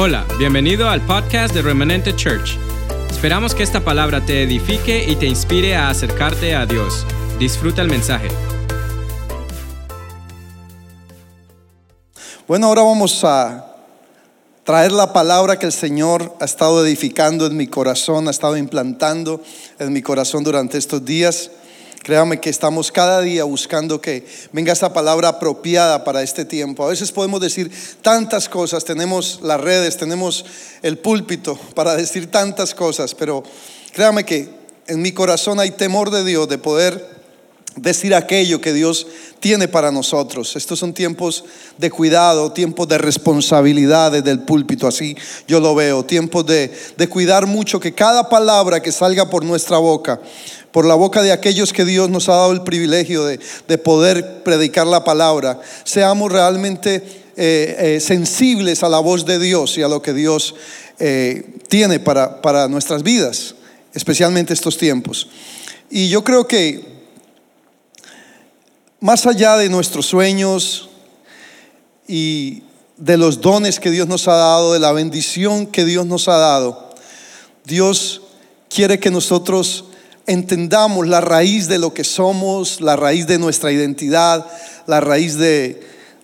Hola, bienvenido al podcast de Remanente Church. Esperamos que esta palabra te edifique y te inspire a acercarte a Dios. Disfruta el mensaje. Bueno, ahora vamos a traer la palabra que el Señor ha estado edificando en mi corazón, ha estado implantando en mi corazón durante estos días. Créame que estamos cada día buscando que venga esa palabra apropiada para este tiempo. A veces podemos decir tantas cosas, tenemos las redes, tenemos el púlpito para decir tantas cosas, pero créame que en mi corazón hay temor de Dios de poder decir aquello que Dios tiene para nosotros. Estos son tiempos de cuidado, tiempos de responsabilidad desde el púlpito, así yo lo veo, tiempos de, de cuidar mucho que cada palabra que salga por nuestra boca por la boca de aquellos que Dios nos ha dado el privilegio de, poder predicar la palabra, seamos realmente eh, eh, sensibles a la voz de Dios y a lo que Dios eh, tiene para, para nuestras vidas, especialmente estos tiempos. Y yo creo que más allá de nuestros sueños y de los dones que Dios nos ha dado, de la bendición que Dios nos ha dado, Dios quiere que nosotros entendamos la raíz de lo que somos, la raíz de nuestra identidad, la raíz de,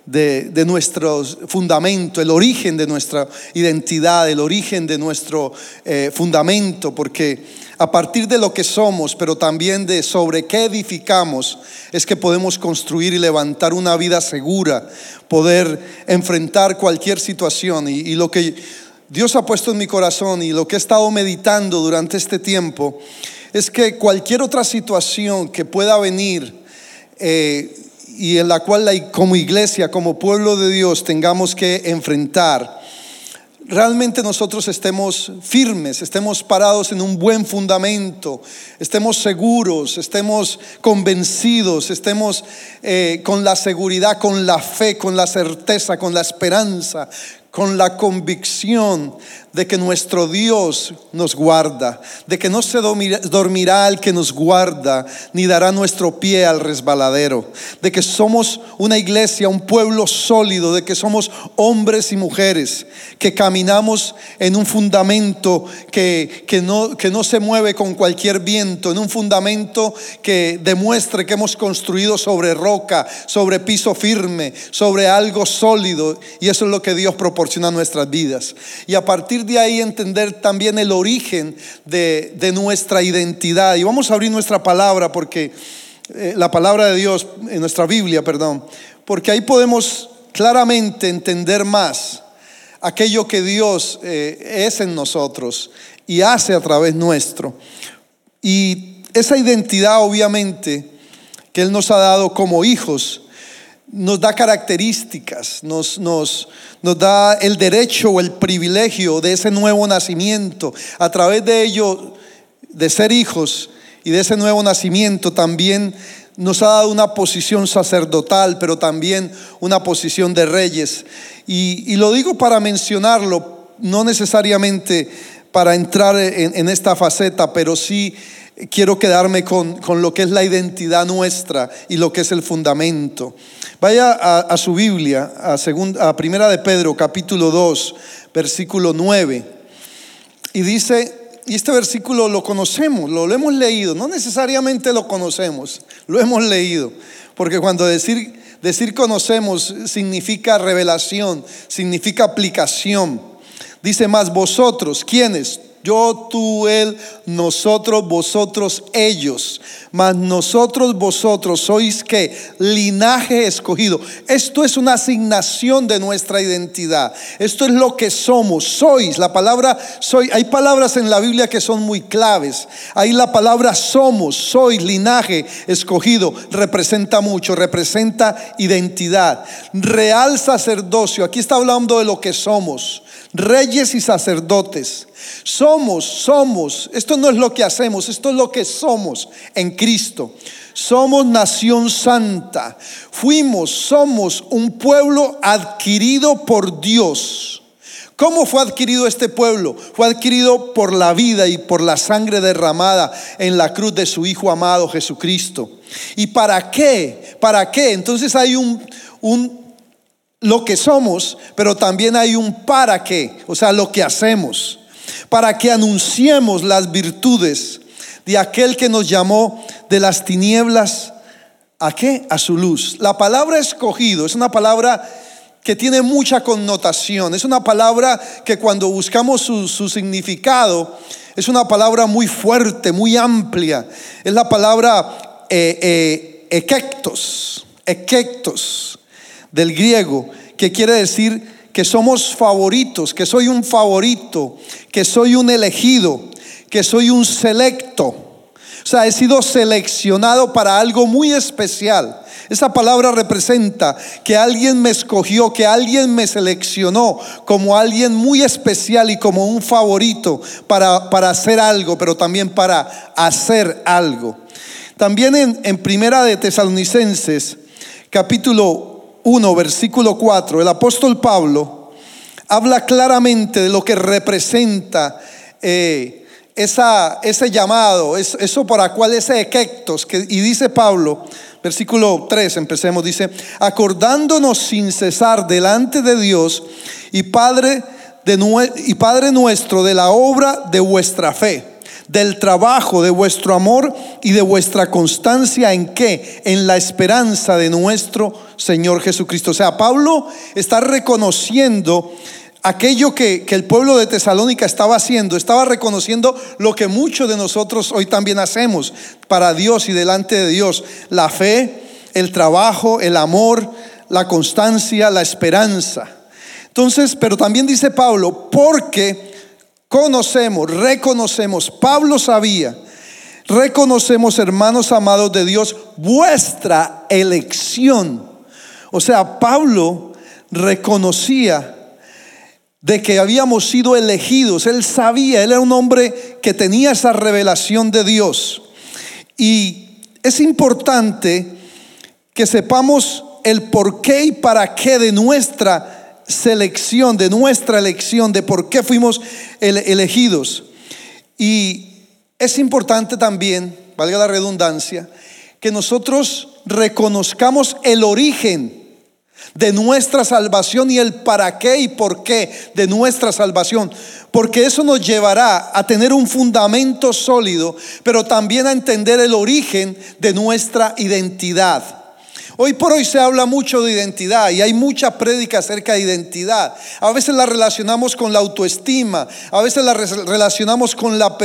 de, nuestro fundamento, el origen de nuestra identidad, el origen de nuestro eh, fundamento, porque a partir de lo que somos, pero también de sobre qué edificamos, es que podemos construir y levantar una vida segura, poder enfrentar cualquier situación. y lo que Dios ha puesto en mi corazón y lo que he estado meditando durante este tiempo, es que cualquier otra situación que pueda venir eh, y en la cual como iglesia, como pueblo de Dios tengamos que enfrentar, realmente nosotros estemos firmes, estemos parados en un buen fundamento, estemos seguros, estemos convencidos, estemos eh, con la seguridad, con la fe, con la certeza, con la esperanza, con la convicción de que nuestro Dios nos guarda, de que no se dormirá el que nos guarda, ni dará nuestro pie al resbaladero, de que somos una iglesia, un pueblo sólido, de que somos hombres y mujeres, que caminamos en un fundamento que, que, no, que no se mueve con cualquier viento, en un fundamento que demuestre que hemos construido sobre roca, sobre piso firme, sobre algo sólido, y eso es lo que Dios nuestras vidas. Y a partir de ahí entender también el origen de, nuestra identidad. Y vamos a abrir nuestra palabra porque eh, la palabra de Dios, en nuestra Biblia, perdón, porque ahí podemos claramente entender más aquello que Dios eh, es en nosotros y hace a través nuestro. Y esa identidad obviamente que Él nos ha dado como hijos, nos da características, nos, nos, nos da el derecho o el privilegio de ese nuevo nacimiento. A través de ello, de ser hijos y de ese nuevo nacimiento, también nos ha dado una posición sacerdotal, pero también una posición de reyes. Y, lo digo para mencionarlo, no necesariamente para entrar en, esta faceta, pero sí quiero quedarme con, con, lo que es la identidad nuestra y lo que es el fundamento. Vaya a, su Biblia, a, Primera de Pedro, capítulo 2, versículo 9. Y dice, y este versículo lo conocemos, lo, hemos leído, no necesariamente lo conocemos, lo hemos leído, porque cuando decir, decir conocemos significa revelación, significa aplicación. Dice más, vosotros, ¿quiénes? Yo, tú, él, nosotros, vosotros, ellos. Mas nosotros, vosotros, sois que linaje escogido. Esto es una asignación de nuestra identidad. Esto es lo que somos. Sois. La palabra soy. Hay palabras en la Biblia que son muy claves. Ahí la palabra somos, sois, linaje escogido. Representa mucho. Representa identidad. Real sacerdocio. Aquí está hablando de lo que somos. Reyes y sacerdotes somos, somos, esto no es lo que hacemos, esto es lo que somos en Cristo. Somos nación santa. Fuimos, somos un pueblo adquirido por Dios. ¿Cómo fue adquirido este pueblo? Fue adquirido por la vida y por la sangre derramada en la cruz de su Hijo amado Jesucristo. ¿Y para qué? ¿Para qué? Entonces hay un, un lo que somos, pero también hay un para qué, o sea, lo que hacemos, para que anunciemos las virtudes de aquel que nos llamó de las tinieblas a qué? A su luz. La palabra escogido es una palabra que tiene mucha connotación, es una palabra que cuando buscamos su, significado, es una palabra muy fuerte, muy amplia. Es la palabra eh, eh, del griego, que quiere decir que somos favoritos, que soy un favorito, que soy un elegido, que soy un selecto. O sea, he sido seleccionado para algo muy especial. Esa palabra representa que alguien me escogió, que alguien me seleccionó como alguien muy especial y como un favorito para, para hacer algo, pero también para hacer algo. También en, en Primera de Tesalonicenses, capítulo 1, versículo 4, el apóstol Pablo habla claramente de lo que representa eh, esa, ese llamado, eso para cual ese equectos, que, y dice Pablo, versículo 3, empecemos, dice, acordándonos sin cesar delante de Dios y Padre, de, y Padre nuestro de la obra de vuestra fe del trabajo, de vuestro amor y de vuestra constancia en qué? En la esperanza de nuestro Señor Jesucristo. O sea, Pablo está reconociendo aquello que, el pueblo de Tesalónica estaba haciendo, estaba reconociendo lo que muchos de nosotros hoy también hacemos para Dios y delante de Dios, la fe, el trabajo, el amor, la constancia, la esperanza. Entonces, pero también dice Pablo, porque conocemos, reconocemos, Pablo sabía, reconocemos, hermanos amados de Dios, vuestra elección. O sea, Pablo reconocía de que habíamos sido elegidos. Él sabía, él era un hombre que tenía esa revelación de Dios. Y es importante que sepamos el por qué y para qué de nuestra selección, de nuestra elección, de por qué fuimos elegidos. Y es importante también, valga la redundancia, que nosotros reconozcamos el origen de nuestra salvación y el para qué y por qué de nuestra salvación. Porque eso nos llevará a tener un fundamento sólido, pero también a entender el origen de nuestra identidad. Hoy por hoy se habla mucho de identidad y hay mucha prédica acerca de identidad. A veces la relacionamos con la autoestima, a veces la relacionamos con la,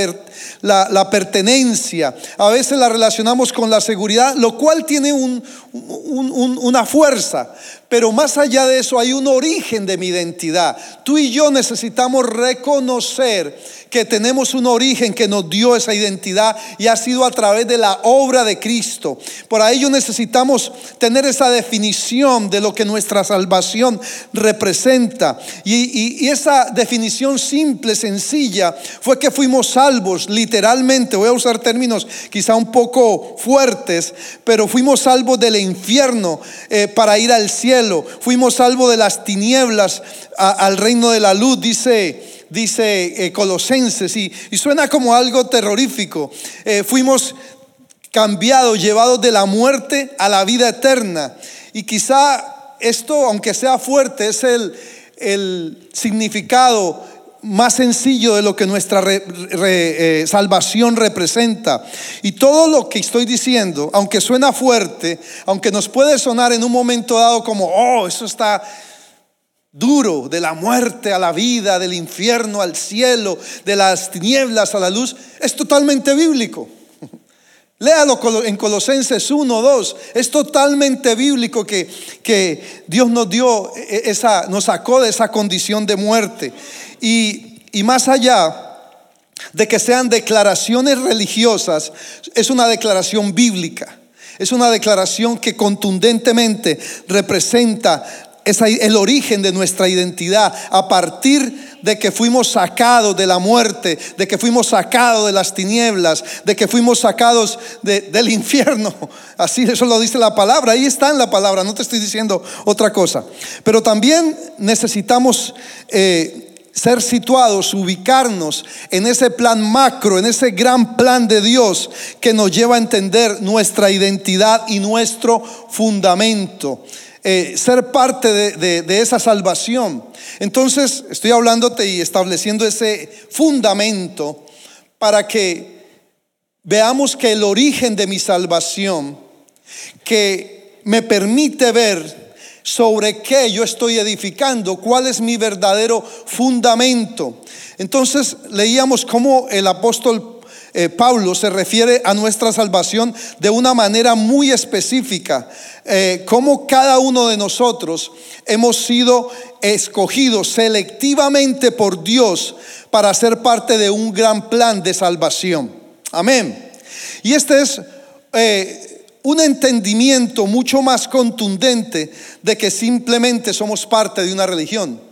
la, pertenencia, a veces la relacionamos con la seguridad, lo cual tiene una fuerza. Pero más allá de eso hay un origen de mi identidad. Tú y yo necesitamos reconocer que tenemos un origen que nos dio esa identidad y ha sido a través de la obra de Cristo. Por ello necesitamos tener esa definición de lo que nuestra salvación representa. Y, y esa definición simple, sencilla, fue que fuimos salvos, literalmente, voy a usar términos quizá un poco fuertes, pero fuimos salvos del infierno eh, para ir al cielo. Fuimos salvos de las tinieblas al reino de la luz, dice dice eh, Colosenses, y, suena como algo terrorífico. Eh, fuimos cambiados, llevados de la muerte a la vida eterna. Y quizá esto, aunque sea fuerte, es el, significado más sencillo de lo que nuestra eh, salvación representa. Y todo lo que estoy diciendo, aunque suena fuerte, aunque nos puede sonar en un momento dado como, oh, eso está duro, de la muerte a la vida, del infierno al cielo, de las tinieblas a la luz, es totalmente bíblico. Léalo en Colosenses 1, 2. Es totalmente bíblico que, que Dios nos dio e, e, esa, nos sacó de esa condición de muerte. Y, y más allá de que sean declaraciones religiosas, es una declaración bíblica. Es una declaración que contundentemente representa es el origen de nuestra identidad. A partir de que fuimos sacados de la muerte, de que fuimos sacados de las tinieblas, de que fuimos sacados del infierno. Así eso lo dice la palabra. Ahí está en la palabra. No te estoy diciendo otra cosa. Pero también necesitamos... Eh, ser situados, ubicarnos en ese plan macro, en ese gran plan de Dios que nos lleva a entender nuestra identidad y nuestro fundamento. Eh, ser parte de, de esa salvación. Entonces, estoy hablándote y estableciendo ese fundamento para que veamos que el origen de mi salvación, que me permite ver sobre qué yo estoy edificando, cuál es mi verdadero fundamento. Entonces leíamos cómo el apóstol eh, Pablo se refiere a nuestra salvación de una manera muy específica, eh, como cada uno de nosotros hemos sido escogidos selectivamente por Dios para ser parte de un gran plan de salvación. Amén. Y este es eh, un entendimiento mucho más contundente de que simplemente somos parte de una religión.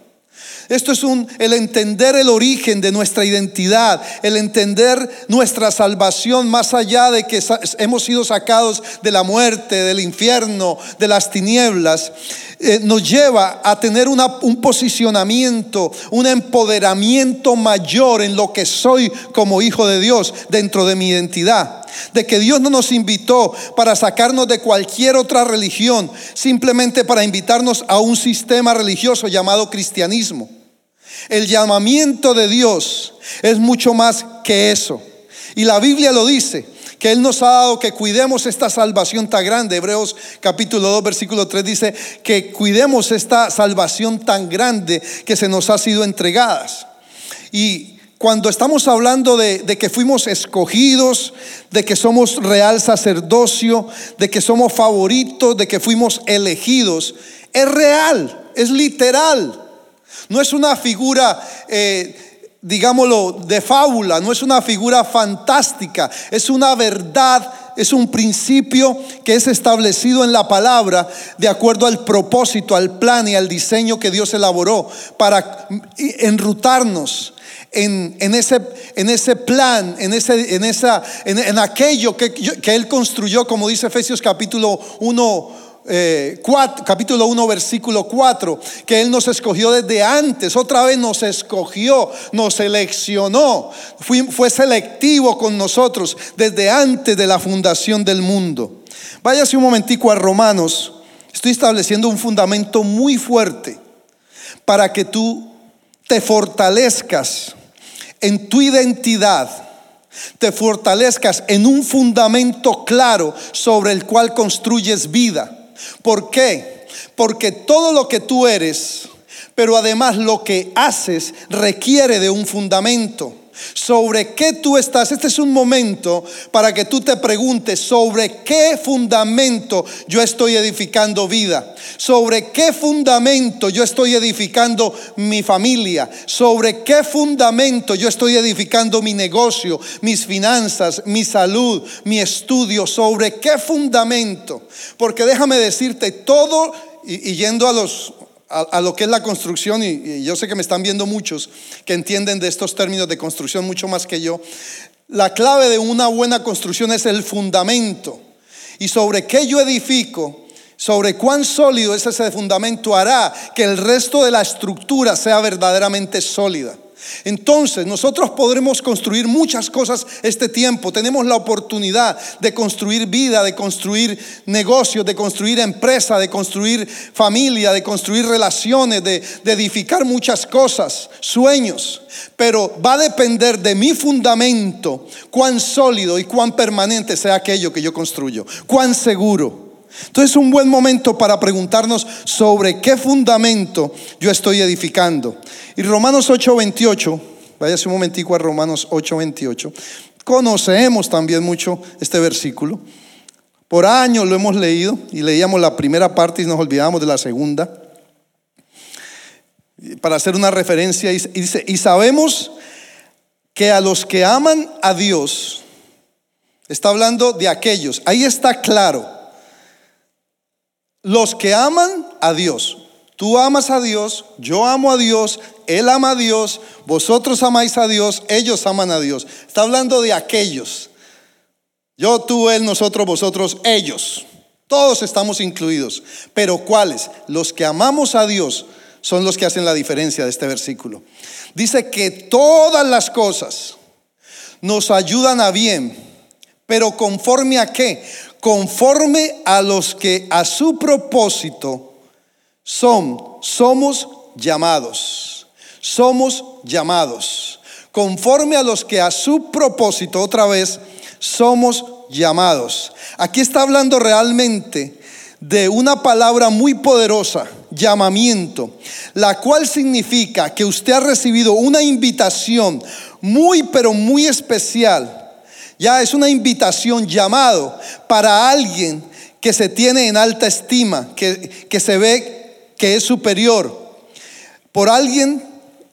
Esto es un, el entender el origen de nuestra identidad, el entender nuestra salvación más allá de que hemos sido sacados de la muerte, del infierno, de las tinieblas, eh, nos lleva a tener un posicionamiento, un empoderamiento mayor en lo que soy como hijo de Dios dentro de mi identidad de que Dios no nos invitó para sacarnos de cualquier otra religión, simplemente para invitarnos a un sistema religioso llamado cristianismo. El llamamiento de Dios es mucho más que eso. Y la Biblia lo dice, que Él nos ha dado que cuidemos esta salvación tan grande. Hebreos capítulo 2, versículo 3 dice que cuidemos esta salvación tan grande que se nos ha sido entregadas. Y cuando estamos hablando de, que fuimos escogidos, de que somos real sacerdocio, de que somos favoritos, de que fuimos elegidos, es real, es literal. No es una figura, eh, digámoslo, de fábula, no es una figura fantástica, es una verdad, es un principio que es establecido en la palabra de acuerdo al propósito, al plan y al diseño que Dios elaboró para enrutarnos. En, ese, en ese plan, en, ese, en, esa, en, aquello que, que Él construyó, como dice Efesios capítulo 1, eh, capítulo 1, versículo 4, que Él nos escogió desde antes, otra vez nos escogió, nos seleccionó, fue, fue selectivo con nosotros desde antes de la fundación del mundo. Váyase un momentico a Romanos, estoy estableciendo un fundamento muy fuerte para que tú te fortalezcas en tu identidad te fortalezcas en un fundamento claro sobre el cual construyes vida. ¿Por qué? Porque todo lo que tú eres, pero además lo que haces requiere de un fundamento sobre qué tú estás. Este es un momento para que tú te preguntes sobre qué fundamento yo estoy edificando vida, sobre qué fundamento yo estoy edificando mi familia, sobre qué fundamento yo estoy edificando mi negocio, mis finanzas, mi salud, mi estudio, sobre qué fundamento. Porque déjame decirte, todo, y, yendo a los a, lo que es la construcción, y, yo sé que me están viendo muchos que entienden de estos términos de construcción mucho más que yo, la clave de una buena construcción es el fundamento. Y sobre qué yo edifico, sobre cuán sólido es ese fundamento, hará que el resto de la estructura sea verdaderamente sólida. Entonces nosotros podremos construir muchas cosas este tiempo. Tenemos la oportunidad de construir vida, de construir negocios, de construir empresa, de construir familia, de construir relaciones, de, edificar muchas cosas, sueños. Pero va a depender de mi fundamento, cuán sólido y cuán permanente sea aquello que yo construyo, cuán seguro. Entonces es un buen momento para preguntarnos sobre qué fundamento yo estoy edificando. Y Romanos 8:28, váyase un momentico a Romanos 8:28. Conocemos también mucho este versículo. Por años lo hemos leído y leíamos la primera parte y nos olvidamos de la segunda. Para hacer una referencia, dice, y sabemos que a los que aman a Dios, está hablando de aquellos, ahí está claro, los que aman a Dios. Tú amas a Dios, yo amo a Dios, Él ama a Dios, vosotros amáis a Dios, ellos aman a Dios. Está hablando de aquellos. Yo, tú, Él, nosotros, vosotros, ellos. Todos estamos incluidos. Pero ¿cuáles? Los que amamos a Dios son los que hacen la diferencia de este versículo. Dice que todas las cosas nos ayudan a bien, pero conforme a qué? Conforme a los que a su propósito son, somos llamados. Somos llamados. Conforme a los que a su propósito, otra vez, somos llamados. Aquí está hablando realmente de una palabra muy poderosa, llamamiento, la cual significa que usted ha recibido una invitación muy, pero muy especial. Ya es una invitación llamado para alguien que se tiene en alta estima, que, que se ve que es superior. Por alguien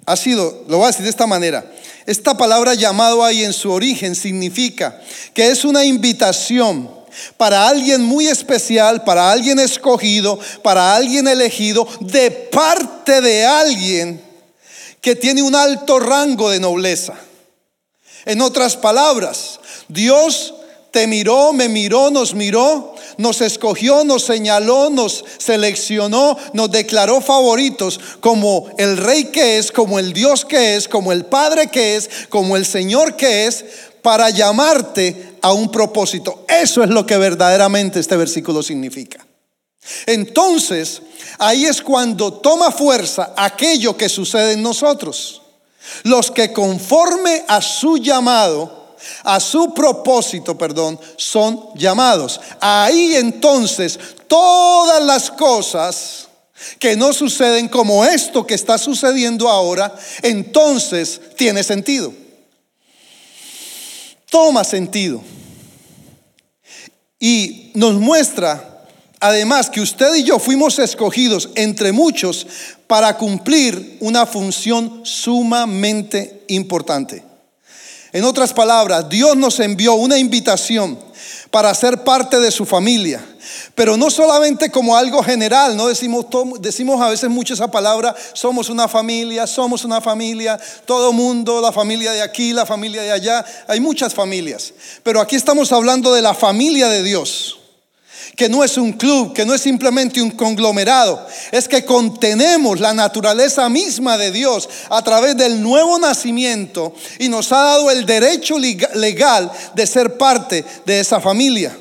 ha sido, lo voy a decir de esta manera, esta palabra llamado ahí en su origen significa que es una invitación para alguien muy especial, para alguien escogido, para alguien elegido, de parte de alguien que tiene un alto rango de nobleza. En otras palabras, Dios te miró, me miró, nos miró, nos escogió, nos señaló, nos seleccionó, nos declaró favoritos como el rey que es, como el Dios que es, como el Padre que es, como el Señor que es, para llamarte a un propósito. Eso es lo que verdaderamente este versículo significa. Entonces, ahí es cuando toma fuerza aquello que sucede en nosotros. Los que conforme a su llamado, a su propósito, perdón, son llamados. Ahí entonces todas las cosas que no suceden como esto que está sucediendo ahora, entonces tiene sentido. Toma sentido. Y nos muestra además que usted y yo fuimos escogidos entre muchos para cumplir una función sumamente importante. En otras palabras, Dios nos envió una invitación para ser parte de su familia. Pero no solamente como algo general, no decimos, decimos a veces mucho esa palabra, somos una familia, somos una familia, todo mundo, la familia de aquí, la familia de allá, hay muchas familias. Pero aquí estamos hablando de la familia de Dios que no es un club, que no es simplemente un conglomerado, es que contenemos la naturaleza misma de Dios a través del nuevo nacimiento y nos ha dado el derecho legal de ser parte de esa familia.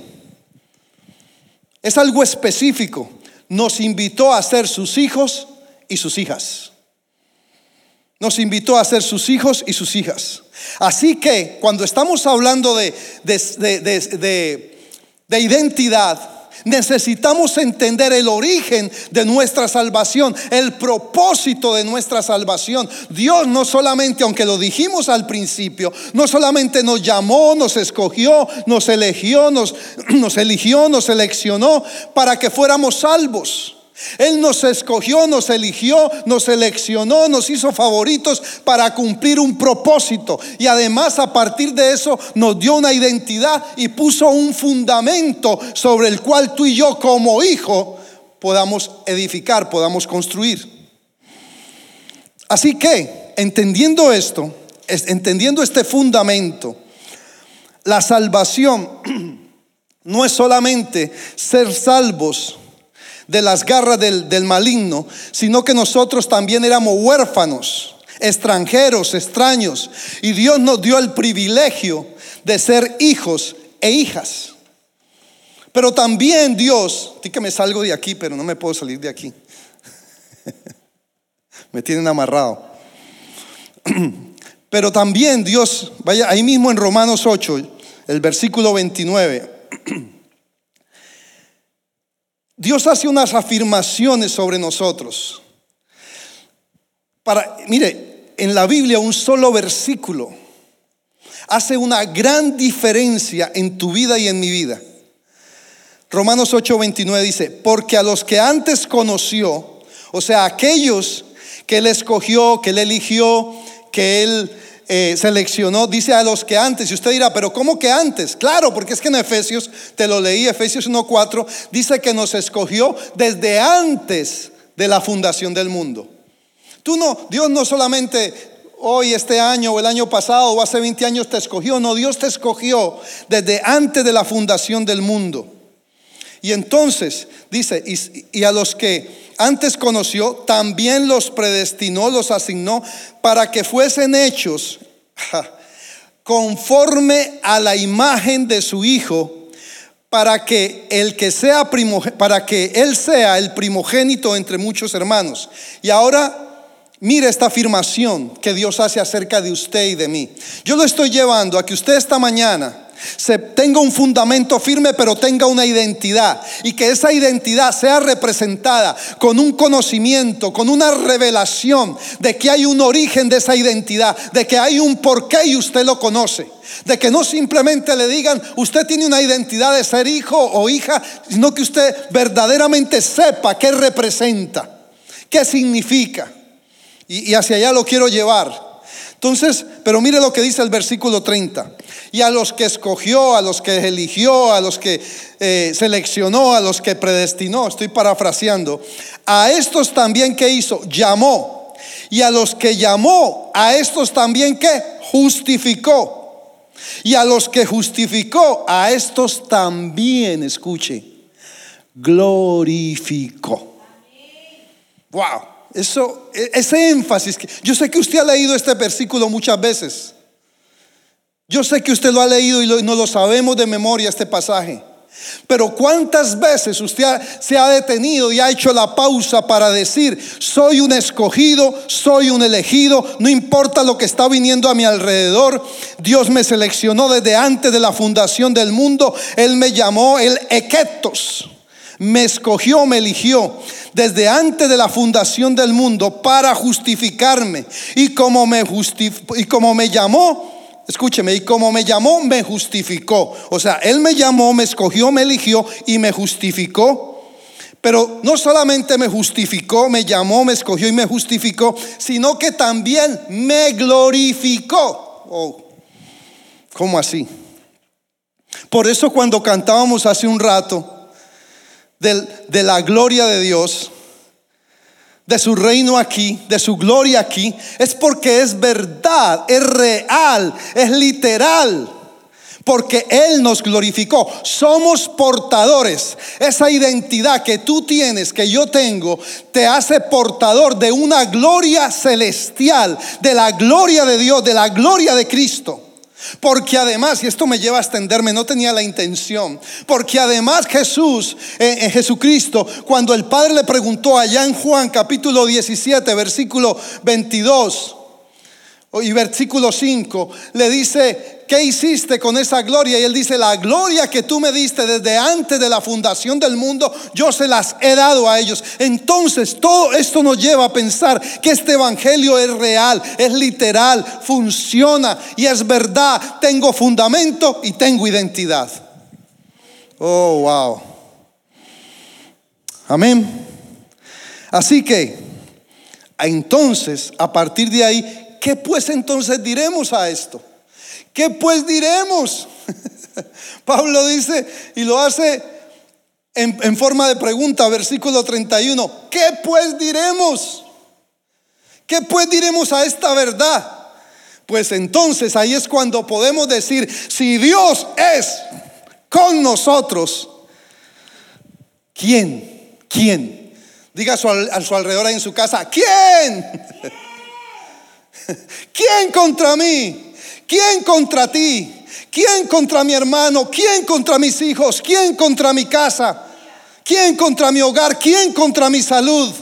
Es algo específico. Nos invitó a ser sus hijos y sus hijas. Nos invitó a ser sus hijos y sus hijas. Así que cuando estamos hablando de, de, de identidad, necesitamos entender el origen de nuestra salvación, el propósito de nuestra salvación. Dios no solamente, aunque lo dijimos al principio, no solamente nos llamó, nos escogió, nos eligió, nos, nos eligió, nos seleccionó para que fuéramos salvos. Él nos escogió, nos eligió, nos seleccionó, nos hizo favoritos para cumplir un propósito. Y además a partir de eso nos dio una identidad y puso un fundamento sobre el cual tú y yo como hijo podamos edificar, podamos construir. Así que, entendiendo esto, entendiendo este fundamento, la salvación no es solamente ser salvos, de las garras del, maligno, sino que nosotros también éramos huérfanos, extranjeros, extraños, y Dios nos dio el privilegio de ser hijos e hijas. Pero también Dios, di que me salgo de aquí, pero no me puedo salir de aquí. me tienen amarrado. Pero también Dios, vaya ahí mismo en Romanos 8, el versículo 29. Dios hace unas afirmaciones sobre nosotros. Para, mire, en la Biblia un solo versículo hace una gran diferencia en tu vida y en mi vida. Romanos 8:29 dice, porque a los que antes conoció, o sea, aquellos que él escogió, que él eligió, que él eh, seleccionó, dice a los que antes, y usted dirá, pero ¿cómo que antes? Claro, porque es que en Efesios, te lo leí, Efesios 1.4, dice que nos escogió desde antes de la fundación del mundo. Tú no, Dios no solamente hoy, este año o el año pasado o hace 20 años te escogió, no, Dios te escogió desde antes de la fundación del mundo. Y entonces dice, y, a los que antes conoció, también los predestinó, los asignó para que fuesen hechos conforme a la imagen de su Hijo, para que el que sea para que él sea el primogénito entre muchos hermanos. Y ahora mire esta afirmación que Dios hace acerca de usted y de mí. Yo lo estoy llevando a que usted esta mañana se tenga un fundamento firme, pero tenga una identidad. Y que esa identidad sea representada con un conocimiento, con una revelación de que hay un origen de esa identidad, de que hay un porqué y usted lo conoce. De que no simplemente le digan, usted tiene una identidad de ser hijo o hija, sino que usted verdaderamente sepa qué representa, qué significa. Y, y hacia allá lo quiero llevar. Entonces, pero mire lo que dice el versículo 30. Y a los que escogió, a los que eligió, a los que eh, seleccionó, a los que predestinó, estoy parafraseando, a estos también que hizo, llamó. Y a los que llamó, a estos también que justificó. Y a los que justificó, a estos también, escuche, glorificó. Wow. Eso, e, ese énfasis. Yo sé que usted ha leído este versículo muchas veces. Yo sé que usted lo ha leído y no lo sabemos de memoria este pasaje. Pero cuántas veces usted se ha detenido y ha hecho la pausa para decir, soy un escogido, soy un elegido, no importa lo que está viniendo a mi alrededor, Dios me seleccionó desde antes de la fundación del mundo, Él me llamó el Eketos me escogió, me eligió desde antes de la fundación del mundo para justificarme. Y como me, y como me llamó, escúcheme, y como me llamó, me justificó. O sea, Él me llamó, me escogió, me eligió y me justificó. Pero no solamente me justificó, me llamó, me escogió y me justificó, sino que también me glorificó. Oh, ¿Cómo así? Por eso cuando cantábamos hace un rato, de la gloria de Dios, de su reino aquí, de su gloria aquí, es porque es verdad, es real, es literal. Porque Él nos glorificó. Somos portadores. Esa identidad que tú tienes, que yo tengo, te hace portador de una gloria celestial, de la gloria de Dios, de la gloria de Cristo. Porque además, y esto me lleva a extenderme, no tenía la intención, porque además Jesús, en eh, eh, Jesucristo, cuando el Padre le preguntó allá en Juan capítulo 17, versículo 22 y versículo 5, le dice, ¿qué hiciste con esa gloria? Y él dice, la gloria que tú me diste desde antes de la fundación del mundo, yo se las he dado a ellos. Entonces, todo esto nos lleva a pensar que este evangelio es real, es literal, funciona y es verdad. Tengo fundamento y tengo identidad. Oh, wow. Amén. Así que, entonces, a partir de ahí, ¿qué pues entonces diremos a esto? ¿Qué pues diremos? Pablo dice y lo hace en, forma de pregunta, versículo 31. ¿Qué pues diremos? ¿Qué pues diremos a esta verdad? Pues entonces ahí es cuando podemos decir, si Dios es con nosotros, ¿quién? ¿Quién? Diga a su, a su alrededor en su casa, ¿quién? ¿Quién contra mí? ¿Quién contra ti? ¿Quién contra mi hermano? ¿Quién contra mis hijos? ¿Quién contra mi casa? ¿Quién contra mi hogar? ¿Quién contra mi salud?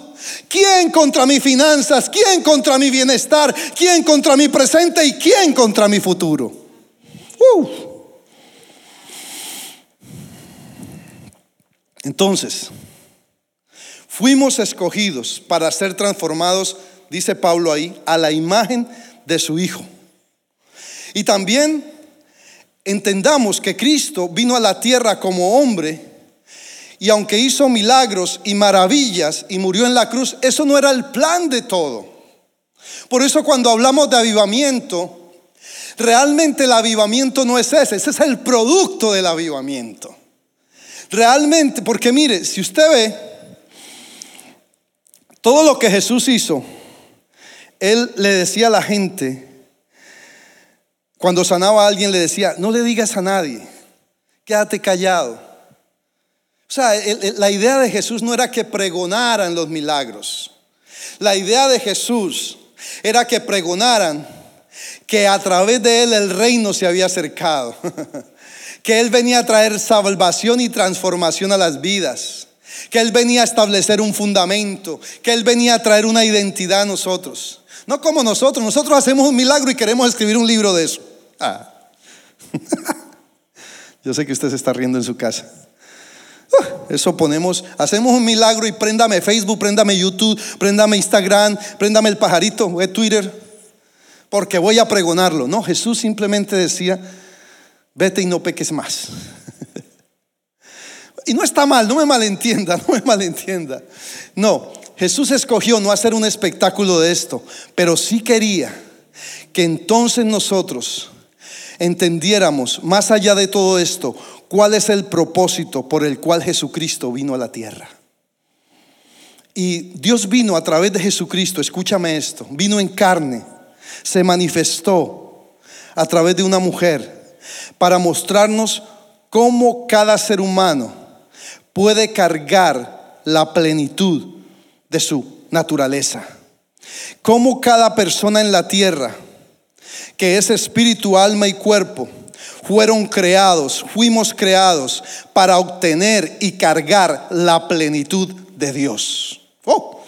¿Quién contra mis finanzas? ¿Quién contra mi bienestar? ¿Quién contra mi presente? ¿Y quién contra mi futuro? Uh. Entonces, fuimos escogidos para ser transformados, dice Pablo ahí, a la imagen de su Hijo. Y también entendamos que Cristo vino a la tierra como hombre y aunque hizo milagros y maravillas y murió en la cruz, eso no era el plan de todo. Por eso cuando hablamos de avivamiento, realmente el avivamiento no es ese, ese es el producto del avivamiento. Realmente, porque mire, si usted ve todo lo que Jesús hizo, Él le decía a la gente, cuando sanaba a alguien le decía, no le digas a nadie, quédate callado. O sea, la idea de Jesús no era que pregonaran los milagros. La idea de Jesús era que pregonaran que a través de él el reino se había acercado. que Él venía a traer salvación y transformación a las vidas, que Él venía a establecer un fundamento, que Él venía a traer una identidad a nosotros. No como nosotros, nosotros hacemos un milagro y queremos escribir un libro de eso. Ah. Yo sé que usted se está riendo en su casa. Ah, eso ponemos, hacemos un milagro y préndame Facebook, préndame YouTube, préndame Instagram, préndame el pajarito, Twitter, porque voy a pregonarlo. No, Jesús simplemente decía, vete y no peques más. y no está mal, no me malentienda, no me malentienda. No, Jesús escogió no hacer un espectáculo de esto, pero sí quería que entonces nosotros entendiéramos, más allá de todo esto, cuál es el propósito por el cual Jesucristo vino a la tierra. Y Dios vino a través de Jesucristo, escúchame esto, vino en carne, se manifestó a través de una mujer para mostrarnos cómo cada ser humano puede cargar la plenitud de su naturaleza. Cómo cada persona en la tierra que es espíritu, alma y cuerpo, fueron creados, fuimos creados para obtener y cargar la plenitud de Dios. Oh,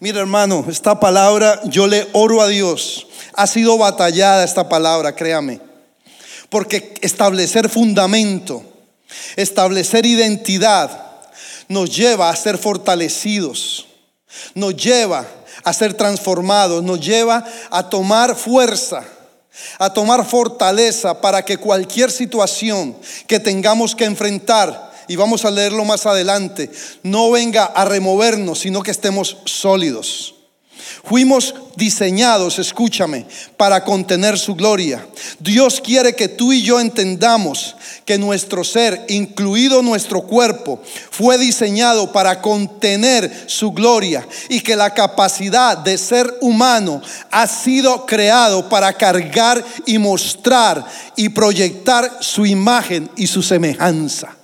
mira hermano, esta palabra yo le oro a Dios. Ha sido batallada esta palabra, créame. Porque establecer fundamento, establecer identidad, nos lleva a ser fortalecidos, nos lleva a ser transformados, nos lleva a tomar fuerza a tomar fortaleza para que cualquier situación que tengamos que enfrentar, y vamos a leerlo más adelante, no venga a removernos, sino que estemos sólidos. Fuimos diseñados, escúchame, para contener su gloria. Dios quiere que tú y yo entendamos que nuestro ser, incluido nuestro cuerpo, fue diseñado para contener su gloria y que la capacidad de ser humano ha sido creado para cargar y mostrar y proyectar su imagen y su semejanza.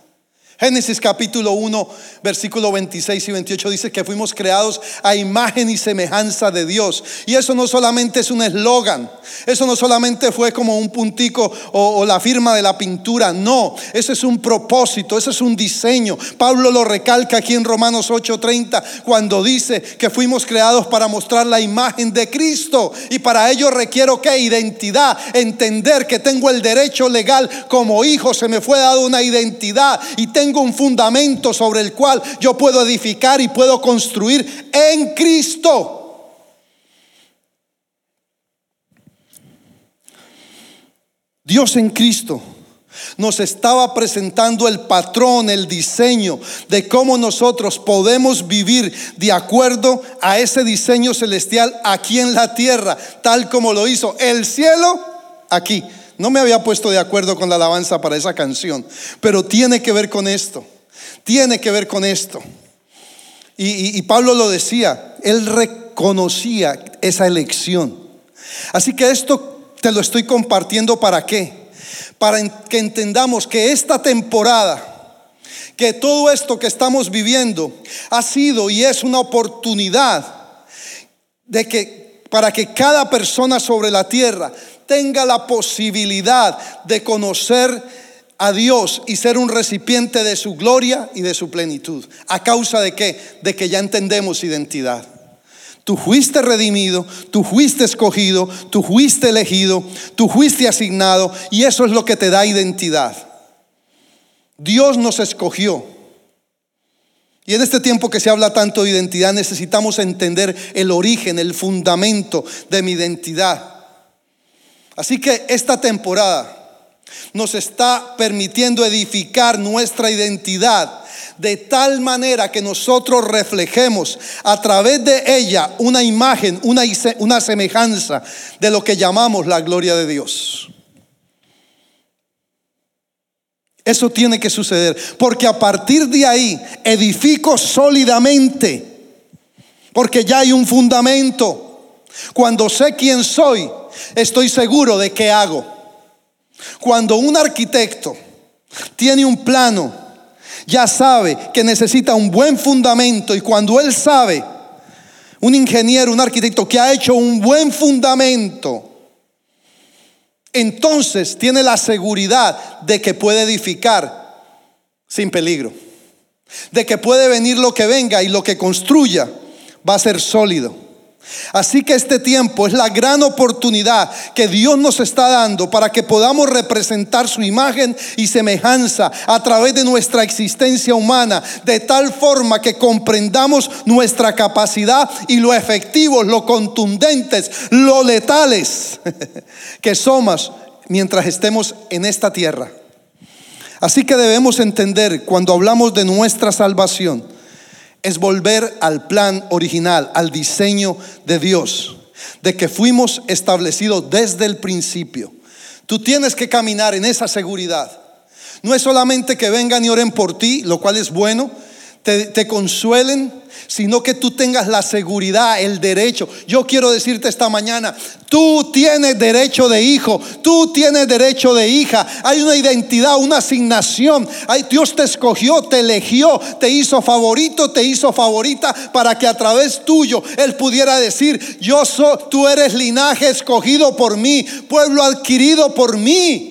Génesis capítulo 1, versículo 26 y 28 dice que fuimos creados a imagen y semejanza de Dios. Y eso no solamente es un eslogan, eso no solamente fue como un puntico o, la firma de la pintura, no, eso es un propósito, eso es un diseño. Pablo lo recalca aquí en Romanos 8:30 cuando dice que fuimos creados para mostrar la imagen de Cristo y para ello requiero que identidad, entender que tengo el derecho legal como hijo, se me fue dado una identidad y tengo un fundamento sobre el cual yo puedo edificar y puedo construir en Cristo. Dios en Cristo nos estaba presentando el patrón, el diseño de cómo nosotros podemos vivir de acuerdo a ese diseño celestial aquí en la tierra, tal como lo hizo el cielo aquí. No me había puesto de acuerdo con la alabanza para esa canción, pero tiene que ver con esto. Tiene que ver con esto. Y, Pablo lo decía, él reconocía esa elección. Así que esto te lo estoy compartiendo para qué? Para que entendamos que esta temporada, que todo esto que estamos viviendo ha sido y es una oportunidad de que para que cada persona sobre la tierra tenga la posibilidad de conocer a Dios y ser un recipiente de su gloria y de su plenitud. ¿A causa de qué? De que ya entendemos identidad. Tú fuiste redimido, tú fuiste escogido, tú fuiste elegido, tú fuiste asignado y eso es lo que te da identidad. Dios nos escogió. Y en este tiempo que se habla tanto de identidad necesitamos entender el origen, el fundamento de mi identidad. Así que esta temporada nos está permitiendo edificar nuestra identidad de tal manera que nosotros reflejemos a través de ella una imagen, una, una semejanza de lo que llamamos la gloria de Dios. Eso tiene que suceder, porque a partir de ahí edifico sólidamente, porque ya hay un fundamento. Cuando sé quién soy, estoy seguro de qué hago. Cuando un arquitecto tiene un plano, ya sabe que necesita un buen fundamento y cuando él sabe, un ingeniero, un arquitecto que ha hecho un buen fundamento, entonces tiene la seguridad de que puede edificar sin peligro, de que puede venir lo que venga y lo que construya va a ser sólido. Así que este tiempo es la gran oportunidad que Dios nos está dando para que podamos representar su imagen y semejanza a través de nuestra existencia humana, de tal forma que comprendamos nuestra capacidad y lo efectivos, lo contundentes, lo letales que somos mientras estemos en esta tierra. Así que debemos entender cuando hablamos de nuestra salvación, es volver al plan original, al diseño de Dios, de que fuimos establecidos desde el principio. Tú tienes que caminar en esa seguridad. No es solamente que vengan y oren por ti, lo cual es bueno, te, consuelen, sino que tú tengas la seguridad, el derecho. Yo quiero decirte esta mañana, tú tienes derecho de hijo, tú tienes derecho de hija. Hay una identidad, una asignación. Dios te escogió, te eligió, te hizo favorito, te hizo favorita para que a través tuyo Él pudiera decir, yo soy, tú eres linaje escogido por mí, pueblo adquirido por mí.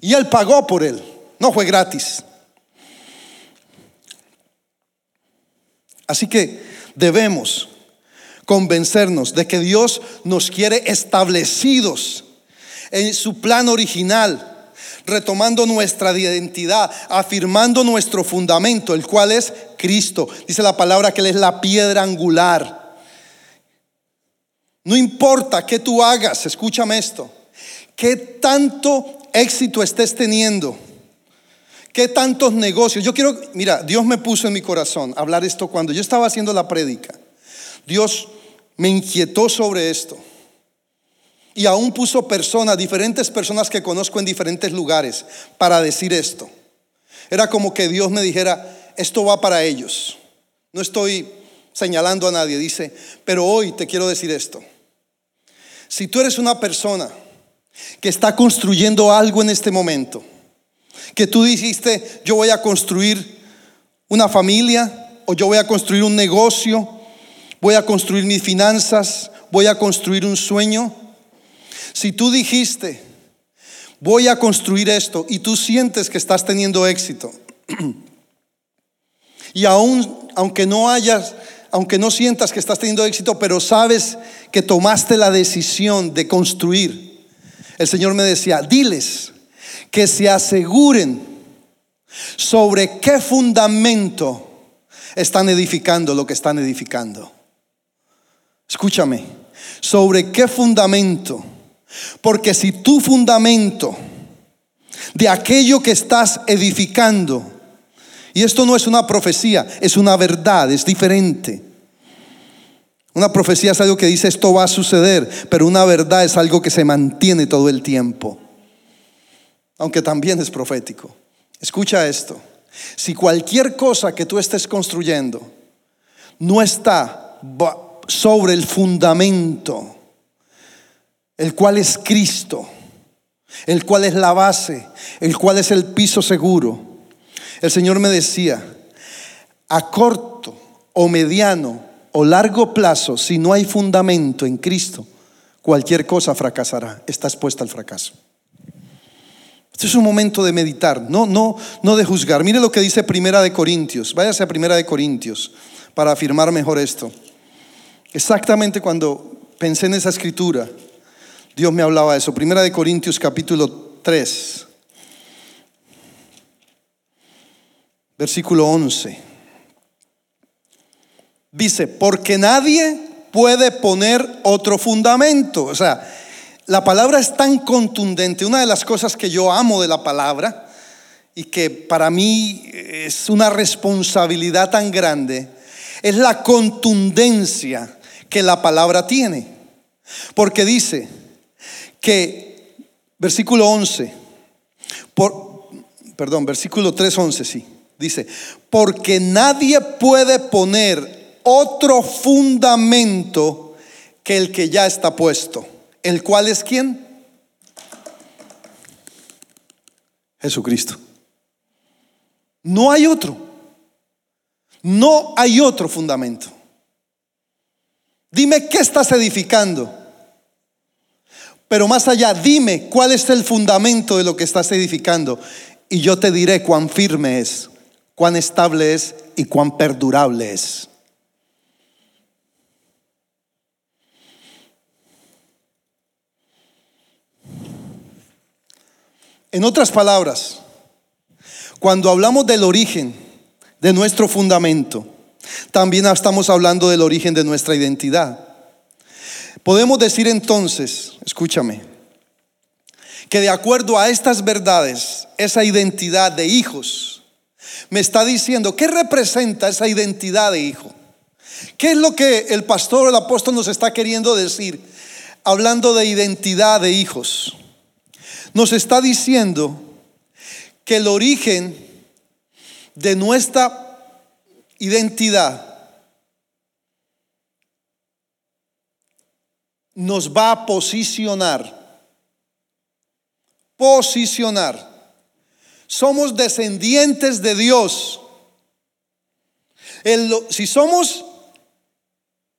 Y Él pagó por Él, no fue gratis. Así que debemos convencernos de que Dios nos quiere establecidos en su plan original, retomando nuestra identidad, afirmando nuestro fundamento, el cual es Cristo. Dice la palabra que Él es la piedra angular. No importa qué tú hagas, escúchame esto, qué tanto éxito estés teniendo ¿Qué tantos negocios? Yo quiero, mira, Dios me puso en mi corazón hablar esto cuando yo estaba haciendo la prédica. Dios me inquietó sobre esto. Y aún puso personas, diferentes personas que conozco en diferentes lugares, para decir esto. Era como que Dios me dijera, esto va para ellos. No estoy señalando a nadie, dice, pero hoy te quiero decir esto. Si tú eres una persona que está construyendo algo en este momento, que tú dijiste, yo voy a construir una familia o yo voy a construir un negocio, voy a construir mis finanzas, voy a construir un sueño. Si tú dijiste, voy a construir esto y tú sientes que estás teniendo éxito, y aún, aunque no hayas, aunque no sientas que estás teniendo éxito, pero sabes que tomaste la decisión de construir, el Señor me decía, diles, que se aseguren sobre qué fundamento están edificando lo que están edificando. Escúchame, sobre qué fundamento. Porque si tu fundamento de aquello que estás edificando, y esto no es una profecía, es una verdad, es diferente. Una profecía es algo que dice esto va a suceder, pero una verdad es algo que se mantiene todo el tiempo aunque también es profético. Escucha esto. Si cualquier cosa que tú estés construyendo no está sobre el fundamento, el cual es Cristo, el cual es la base, el cual es el piso seguro, el Señor me decía, a corto o mediano o largo plazo, si no hay fundamento en Cristo, cualquier cosa fracasará, está expuesta al fracaso. Este es un momento de meditar, no, no, no de juzgar. Mire lo que dice Primera de Corintios. Váyase a Primera de Corintios para afirmar mejor esto. Exactamente cuando pensé en esa escritura, Dios me hablaba de eso. Primera de Corintios capítulo 3, versículo 11. Dice, porque nadie puede poner otro fundamento. O sea, la palabra es tan contundente. Una de las cosas que yo amo de la palabra y que para mí es una responsabilidad tan grande es la contundencia que la palabra tiene. Porque dice que, versículo 11, por, perdón, versículo 3.11, sí, dice, porque nadie puede poner otro fundamento que el que ya está puesto el cual es quién? Jesucristo. No hay otro. No hay otro fundamento. Dime qué estás edificando. Pero más allá, dime cuál es el fundamento de lo que estás edificando y yo te diré cuán firme es, cuán estable es y cuán perdurable es. En otras palabras, cuando hablamos del origen de nuestro fundamento, también estamos hablando del origen de nuestra identidad. Podemos decir entonces, escúchame, que de acuerdo a estas verdades, esa identidad de hijos, me está diciendo, ¿qué representa esa identidad de hijo? ¿Qué es lo que el pastor o el apóstol nos está queriendo decir hablando de identidad de hijos? Nos está diciendo que el origen de nuestra identidad nos va a posicionar. Posicionar. Somos descendientes de Dios. si somos,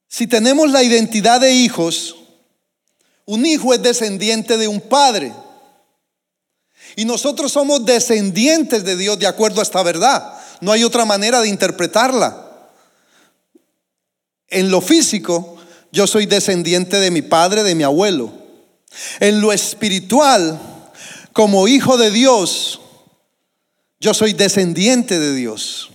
si tenemos la identidad de hijos, un hijo es descendiente de un padre. Y nosotros somos descendientes de Dios de acuerdo a esta verdad. No hay otra manera de interpretarla. En lo físico, yo soy descendiente de mi padre, de mi abuelo. En lo espiritual, como hijo de Dios, yo soy descendiente de Dios.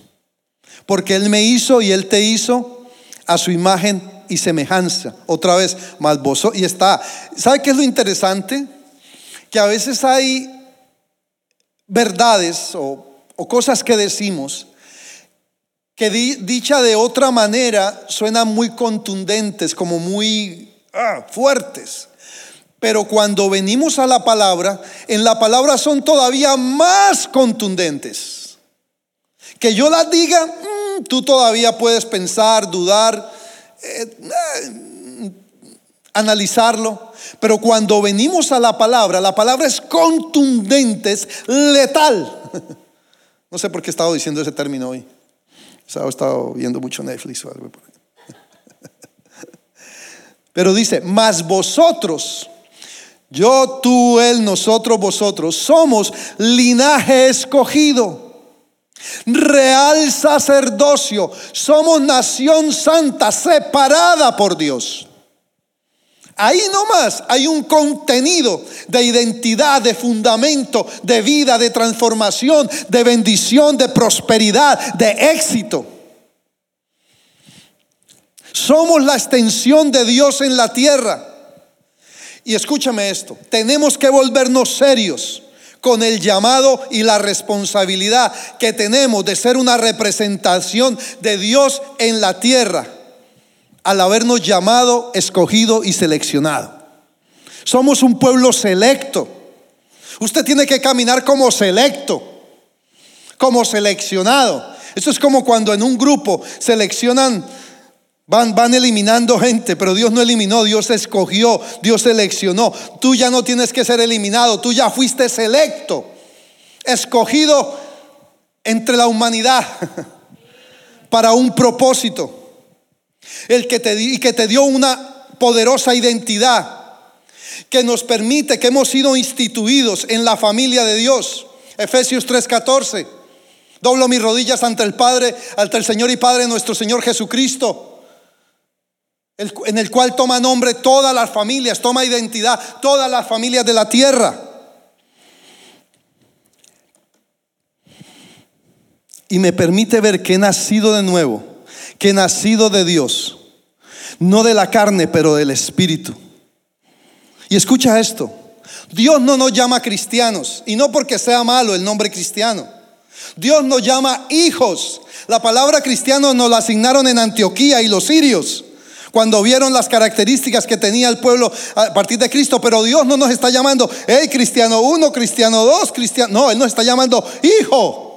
Porque Él me hizo y Él te hizo a su imagen y semejanza. Otra vez, malboso. Y está. ¿Sabe qué es lo interesante? Que a veces hay verdades o, cosas que decimos que dicha de otra manera suenan muy contundentes, como muy ah, fuertes. Pero cuando venimos a la palabra, en la palabra son todavía más contundentes. Que yo las diga, mm, tú todavía puedes pensar, dudar, eh, eh, analizarlo. Pero cuando venimos a la palabra, la palabra es contundente, es letal. No sé por qué he estado diciendo ese término hoy. He estado viendo mucho Netflix o algo. Pero dice, más vosotros, yo, tú, él, nosotros, vosotros, somos linaje escogido, real sacerdocio, somos nación santa, separada por Dios. Ahí nomás hay un contenido de identidad, de fundamento, de vida, de transformación, de bendición, de prosperidad, de éxito. Somos la extensión de Dios en la tierra. Y escúchame esto, tenemos que volvernos serios con el llamado y la responsabilidad que tenemos de ser una representación de Dios en la tierra al habernos llamado, escogido y seleccionado. Somos un pueblo selecto. Usted tiene que caminar como selecto, como seleccionado. Esto es como cuando en un grupo seleccionan, van, van eliminando gente, pero Dios no eliminó, Dios escogió, Dios seleccionó. Tú ya no tienes que ser eliminado, tú ya fuiste selecto, escogido entre la humanidad para un propósito el que te, y que te dio una poderosa identidad que nos permite que hemos sido instituidos en la familia de Dios. Efesios 3:14. Doblo mis rodillas ante el Padre, ante el Señor y Padre nuestro Señor Jesucristo, en el cual toma nombre todas las familias, toma identidad todas las familias de la tierra. Y me permite ver que he nacido de nuevo que nacido de Dios, no de la carne, pero del Espíritu. Y escucha esto, Dios no nos llama cristianos, y no porque sea malo el nombre cristiano. Dios nos llama hijos. La palabra cristiano nos la asignaron en Antioquía y los sirios cuando vieron las características que tenía el pueblo a partir de Cristo. Pero Dios no nos está llamando, hey, cristiano uno, cristiano dos, cristiano. No, Él nos está llamando hijo.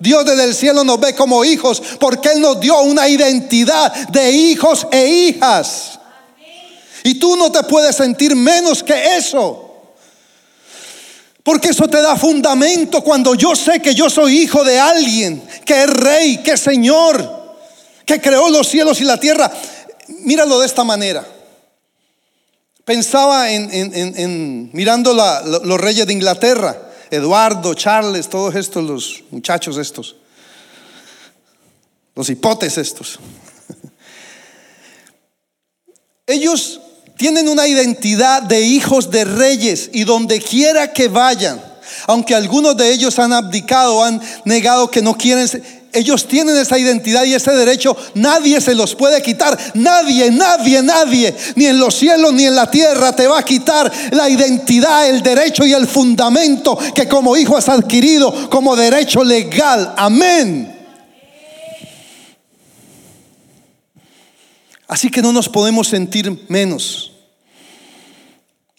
Dios desde el cielo nos ve como hijos porque Él nos dio una identidad de hijos e hijas. Y tú no te puedes sentir menos que eso. Porque eso te da fundamento cuando yo sé que yo soy hijo de alguien, que es rey, que es Señor, que creó los cielos y la tierra. Míralo de esta manera. Pensaba en, mirando los reyes de Inglaterra, Eduardo, Charles, todos estos, los muchachos estos, los hipotes estos. Ellos tienen una identidad de hijos de reyes y donde quiera que vayan, aunque algunos de ellos han abdicado, han negado que no quieren, ellos tienen esa identidad y ese derecho, nadie se los puede quitar, nadie, nadie, nadie, ni en los cielos ni en la tierra te va a quitar la identidad, el derecho y el fundamento que como hijo has adquirido como derecho legal. Amén. Así que no nos podemos sentir menos.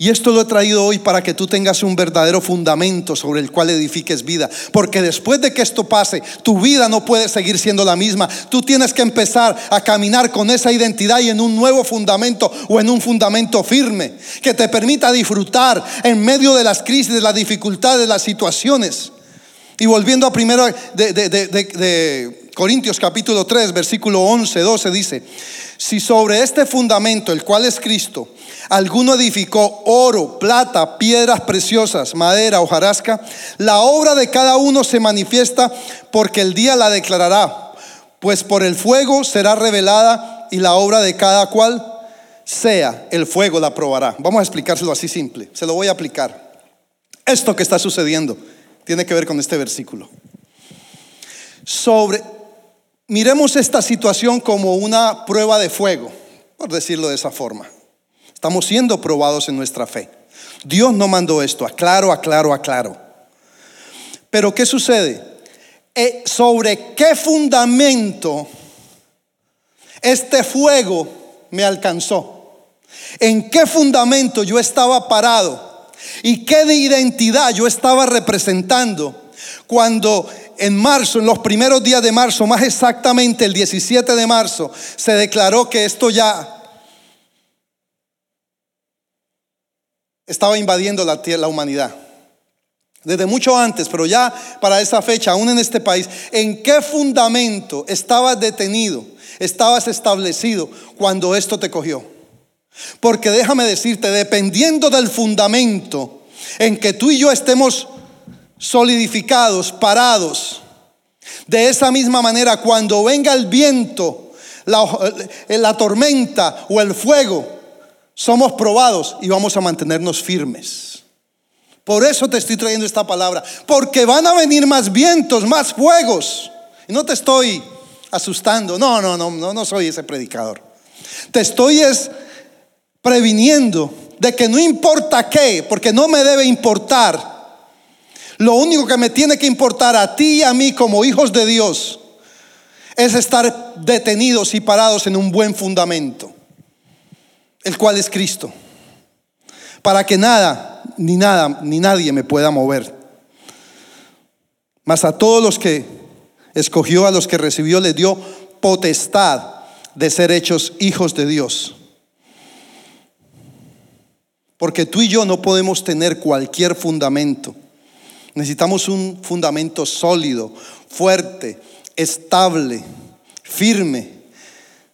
Y esto lo he traído hoy para que tú tengas un verdadero fundamento sobre el cual edifiques vida. Porque después de que esto pase, tu vida no puede seguir siendo la misma. Tú tienes que empezar a caminar con esa identidad y en un nuevo fundamento o en un fundamento firme que te permita disfrutar en medio de las crisis, de las dificultades, de las situaciones. Y volviendo a primero de, de Corintios capítulo 3, versículo 11, 12 dice, si sobre este fundamento, el cual es Cristo, alguno edificó oro, plata, piedras preciosas, madera, hojarasca, la obra de cada uno se manifiesta porque el día la declarará, pues por el fuego será revelada y la obra de cada cual sea, el fuego la probará. Vamos a explicárselo así simple, se lo voy a aplicar. Esto que está sucediendo tiene que ver con este versículo. Sobre Miremos esta situación como una prueba de fuego, por decirlo de esa forma. Estamos siendo probados en nuestra fe. Dios no mandó esto, aclaro, aclaro, aclaro. Pero ¿qué sucede? Eh, ¿Sobre qué fundamento este fuego me alcanzó? ¿En qué fundamento yo estaba parado? ¿Y qué de identidad yo estaba representando cuando en marzo, en los primeros días de marzo, más exactamente el 17 de marzo, se declaró que esto ya estaba invadiendo la, la humanidad. Desde mucho antes, pero ya para esa fecha, aún en este país, ¿en qué fundamento estabas detenido, estabas establecido cuando esto te cogió? Porque déjame decirte, dependiendo del fundamento en que tú y yo estemos solidificados, parados. De esa misma manera, cuando venga el viento, la, tormenta o el fuego, somos probados y vamos a mantenernos firmes. Por eso te estoy trayendo esta palabra, porque van a venir más vientos, más fuegos. Y no te estoy asustando, no, no, no, no, no soy ese predicador. Te estoy es previniendo de que no importa qué, porque no me debe importar lo único que me tiene que importar a ti y a mí como hijos de Dios es estar detenidos y parados en un buen fundamento, el cual es Cristo, para que nada, ni nada, ni nadie me pueda mover. Mas a todos los que escogió, a los que recibió, les dio potestad de ser hechos hijos de Dios. Porque tú y yo no podemos tener cualquier fundamento. Necesitamos un fundamento sólido, fuerte, estable, firme,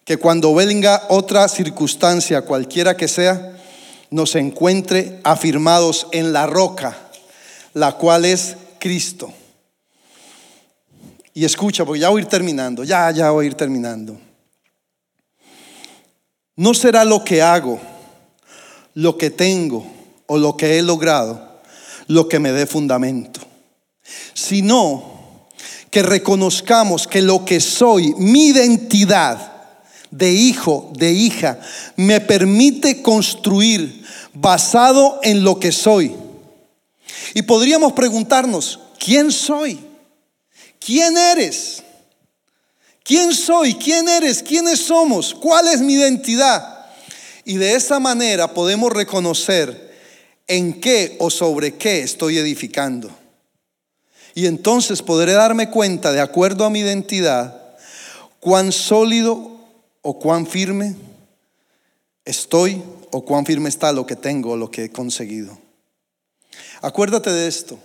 que cuando venga otra circunstancia, cualquiera que sea, nos encuentre afirmados en la roca, la cual es Cristo. Y escucha, porque ya voy a ir terminando, ya, ya voy a ir terminando. No será lo que hago, lo que tengo o lo que he logrado lo que me dé fundamento, sino que reconozcamos que lo que soy, mi identidad de hijo, de hija, me permite construir basado en lo que soy. Y podríamos preguntarnos, ¿quién soy? ¿Quién eres? ¿Quién soy? ¿Quién eres? ¿Quiénes somos? ¿Cuál es mi identidad? Y de esa manera podemos reconocer en qué o sobre qué estoy edificando. Y entonces podré darme cuenta, de acuerdo a mi identidad, cuán sólido o cuán firme estoy o cuán firme está lo que tengo o lo que he conseguido. Acuérdate de esto.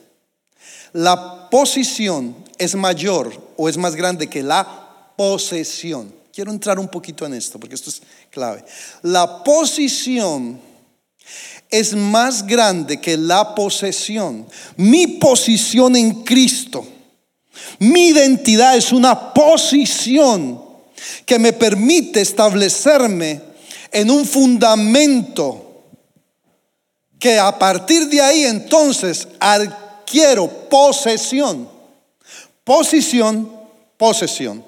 La posición es mayor o es más grande que la posesión. Quiero entrar un poquito en esto porque esto es clave. La posición es más grande que la posesión. Mi posición en Cristo, mi identidad es una posición que me permite establecerme en un fundamento que a partir de ahí entonces adquiero posesión. Posición, posesión.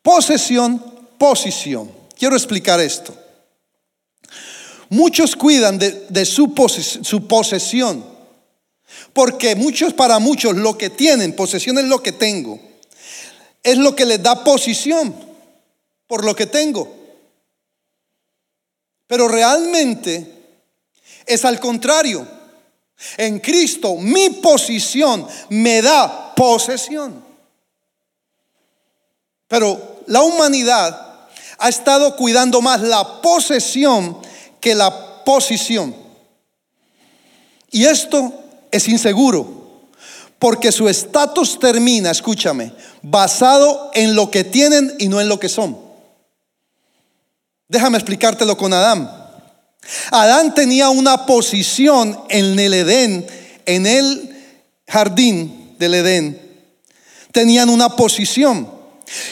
Posesión, posición. Quiero explicar esto. Muchos cuidan de, su, su posesión, porque muchos para muchos lo que tienen, posesión es lo que tengo, es lo que les da posición por lo que tengo. Pero realmente es al contrario. En Cristo mi posición me da posesión. Pero la humanidad ha estado cuidando más la posesión que la posición. Y esto es inseguro, porque su estatus termina, escúchame, basado en lo que tienen y no en lo que son. Déjame explicártelo con Adán. Adán tenía una posición en el Edén, en el jardín del Edén. Tenían una posición.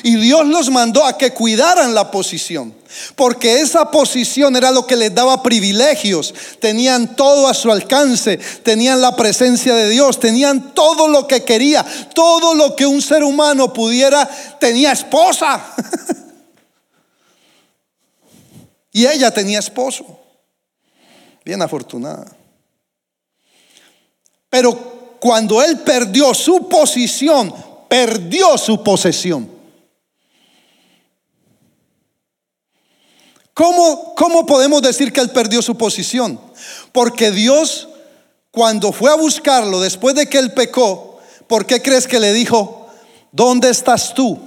Y Dios los mandó a que cuidaran la posición, porque esa posición era lo que les daba privilegios. Tenían todo a su alcance, tenían la presencia de Dios, tenían todo lo que quería, todo lo que un ser humano pudiera, tenía esposa. y ella tenía esposo. Bien afortunada. Pero cuando él perdió su posición, perdió su posesión. ¿Cómo, ¿Cómo podemos decir que él perdió su posición? Porque Dios, cuando fue a buscarlo después de que él pecó, ¿por qué crees que le dijo, ¿dónde estás tú?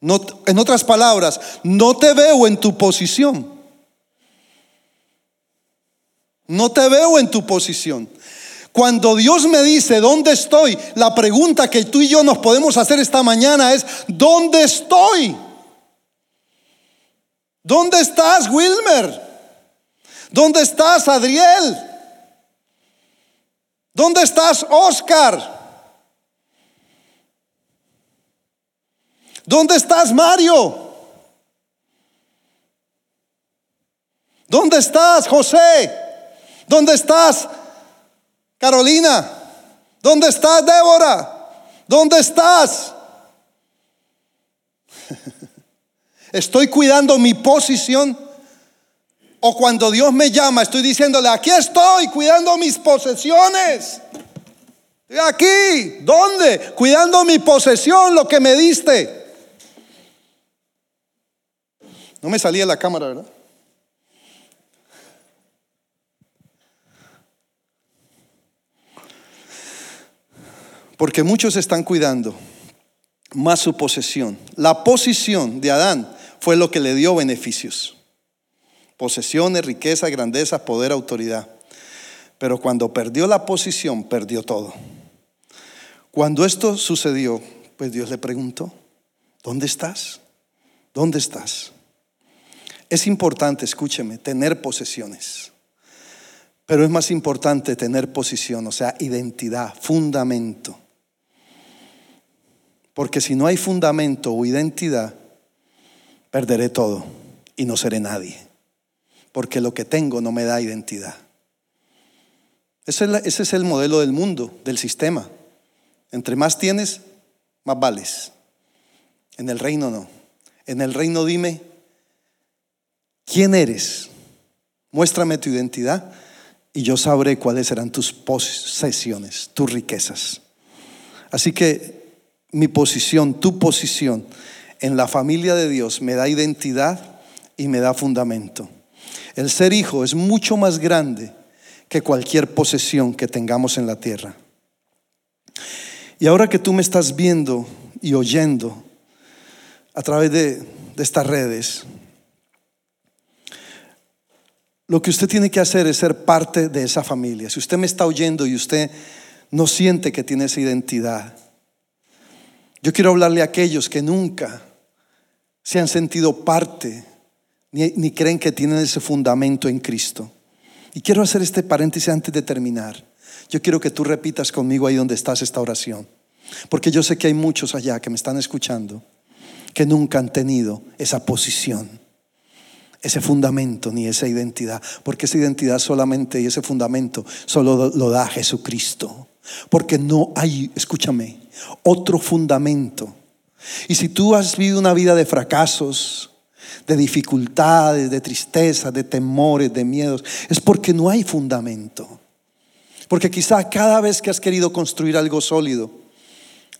No, en otras palabras, no te veo en tu posición. No te veo en tu posición. Cuando Dios me dice, ¿dónde estoy? La pregunta que tú y yo nos podemos hacer esta mañana es, ¿dónde estoy? ¿Dónde estás, Wilmer? ¿Dónde estás, Adriel? ¿Dónde estás, Oscar? ¿Dónde estás, Mario? ¿Dónde estás, José? ¿Dónde estás, Carolina? ¿Dónde estás, Débora? ¿Dónde estás? Estoy cuidando mi posición. O cuando Dios me llama, estoy diciéndole, aquí estoy cuidando mis posesiones. Estoy aquí. ¿Dónde? Cuidando mi posesión, lo que me diste. No me salía la cámara, ¿verdad? Porque muchos están cuidando más su posesión. La posición de Adán fue lo que le dio beneficios. Posesiones, riqueza, grandeza, poder, autoridad. Pero cuando perdió la posición, perdió todo. Cuando esto sucedió, pues Dios le preguntó, ¿dónde estás? ¿Dónde estás? Es importante, escúcheme, tener posesiones. Pero es más importante tener posición, o sea, identidad, fundamento. Porque si no hay fundamento o identidad, perderé todo y no seré nadie. Porque lo que tengo no me da identidad. Ese es, el modelo del mundo, del sistema. Entre más tienes, más vales. En el reino no. En el reino dime, ¿quién eres? Muéstrame tu identidad y yo sabré cuáles serán tus posesiones, tus riquezas. Así que mi posición, tu posición, en la familia de Dios me da identidad y me da fundamento. El ser hijo es mucho más grande que cualquier posesión que tengamos en la tierra. Y ahora que tú me estás viendo y oyendo a través de, de estas redes, lo que usted tiene que hacer es ser parte de esa familia. Si usted me está oyendo y usted no siente que tiene esa identidad, yo quiero hablarle a aquellos que nunca se han sentido parte ni, creen que tienen ese fundamento en Cristo. Y quiero hacer este paréntesis antes de terminar. Yo quiero que tú repitas conmigo ahí donde estás esta oración. Porque yo sé que hay muchos allá que me están escuchando que nunca han tenido esa posición, ese fundamento ni esa identidad. Porque esa identidad solamente y ese fundamento solo lo da Jesucristo. Porque no hay, escúchame, otro fundamento. Y si tú has vivido una vida de fracasos, de dificultades, de tristeza, de temores, de miedos, es porque no hay fundamento. Porque quizá cada vez que has querido construir algo sólido,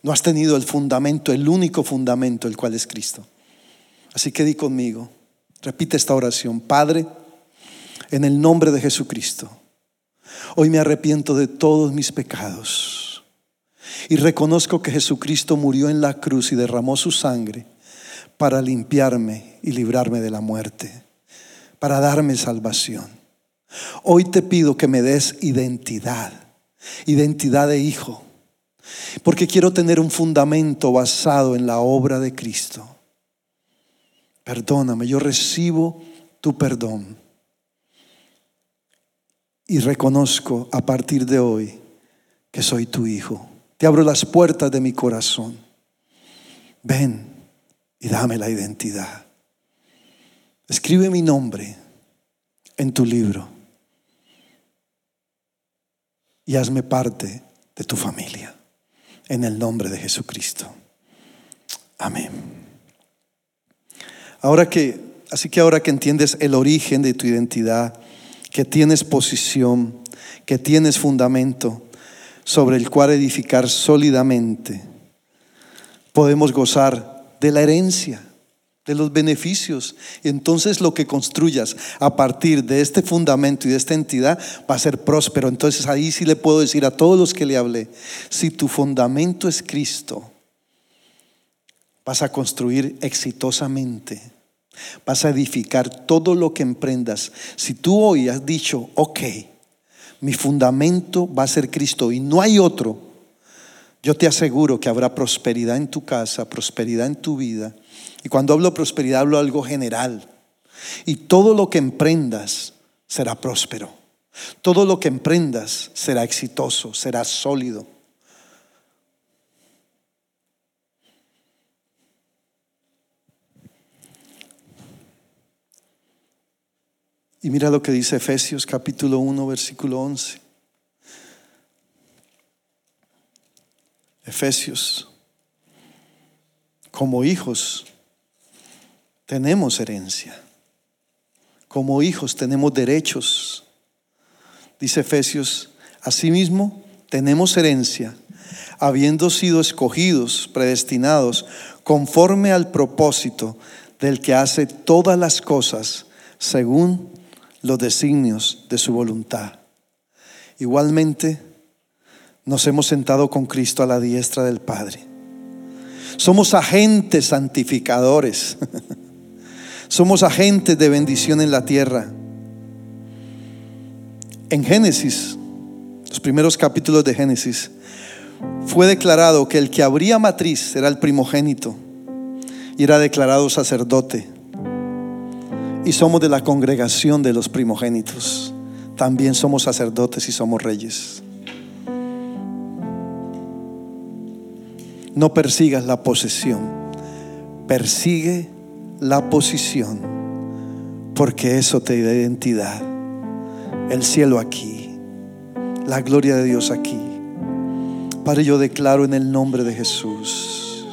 no has tenido el fundamento, el único fundamento, el cual es Cristo. Así que di conmigo, repite esta oración, Padre, en el nombre de Jesucristo, hoy me arrepiento de todos mis pecados y reconozco que Jesucristo murió en la cruz y derramó su sangre para limpiarme y librarme de la muerte, para darme salvación. Hoy te pido que me des identidad, identidad de hijo, porque quiero tener un fundamento basado en la obra de Cristo. Perdóname, yo recibo tu perdón y reconozco a partir de hoy que soy tu hijo. Te abro las puertas de mi corazón. Ven y dame la identidad. Escribe mi nombre en tu libro y hazme parte de tu familia. En el nombre de Jesucristo. Amén. Ahora que, así que ahora que entiendes el origen de tu identidad, que tienes posición, que tienes fundamento sobre el cual edificar sólidamente, podemos gozar de la herencia, de los beneficios. Entonces lo que construyas a partir de este fundamento y de esta entidad va a ser próspero. Entonces ahí sí le puedo decir a todos los que le hablé, si tu fundamento es Cristo, vas a construir exitosamente. Vas a edificar todo lo que emprendas. Si tú hoy has dicho, ok, mi fundamento va a ser Cristo y no hay otro, yo te aseguro que habrá prosperidad en tu casa, prosperidad en tu vida. Y cuando hablo prosperidad, hablo algo general. Y todo lo que emprendas será próspero. Todo lo que emprendas será exitoso, será sólido. Y mira lo que dice Efesios capítulo 1, versículo 11. Efesios, como hijos tenemos herencia, como hijos tenemos derechos. Dice Efesios, asimismo tenemos herencia, habiendo sido escogidos, predestinados, conforme al propósito del que hace todas las cosas según los designios de su voluntad. Igualmente, nos hemos sentado con Cristo a la diestra del Padre. Somos agentes santificadores. Somos agentes de bendición en la tierra. En Génesis, los primeros capítulos de Génesis, fue declarado que el que abría matriz era el primogénito y era declarado sacerdote. Y somos de la congregación de los primogénitos. También somos sacerdotes y somos reyes. No persigas la posesión, persigue la posición, porque eso te da identidad. El cielo aquí, la gloria de Dios aquí. Padre, yo declaro en el nombre de Jesús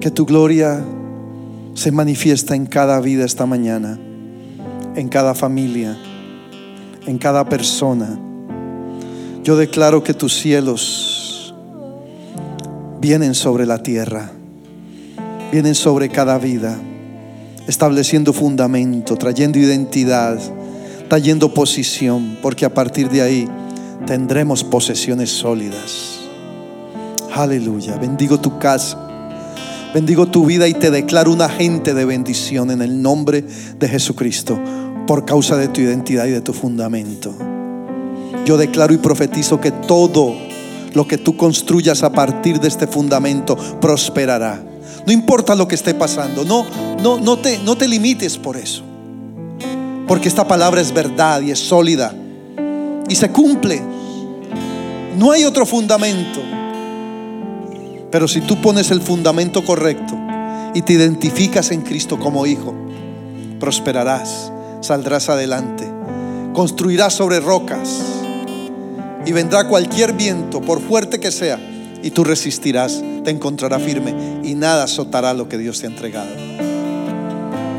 que tu gloria se manifiesta en cada vida esta mañana, en cada familia, en cada persona yo declaro que tus cielos vienen sobre la tierra, vienen sobre cada vida, estableciendo fundamento, trayendo identidad, trayendo posición, porque a partir de ahí tendremos posesiones sólidas. Aleluya. Bendigo tu casa. Bendigo tu vida y te declaro un agente de bendición en el nombre de Jesucristo por causa de tu identidad y de tu fundamento. Yo declaro y profetizo que todo lo que tú construyas a partir de este fundamento prosperará. No importa lo que esté pasando, no, no, no, te, no te limites por eso. Porque esta palabra es verdad y es sólida y se cumple. No hay otro fundamento. Pero si tú pones el fundamento correcto y te identificas en Cristo como hijo, prosperarás, saldrás adelante, construirás sobre rocas y vendrá cualquier viento, por fuerte que sea, y tú resistirás, te encontrará firme y nada azotará lo que Dios te ha entregado.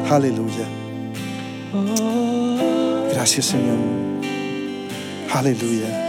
Aleluya. Gracias Señor. Aleluya.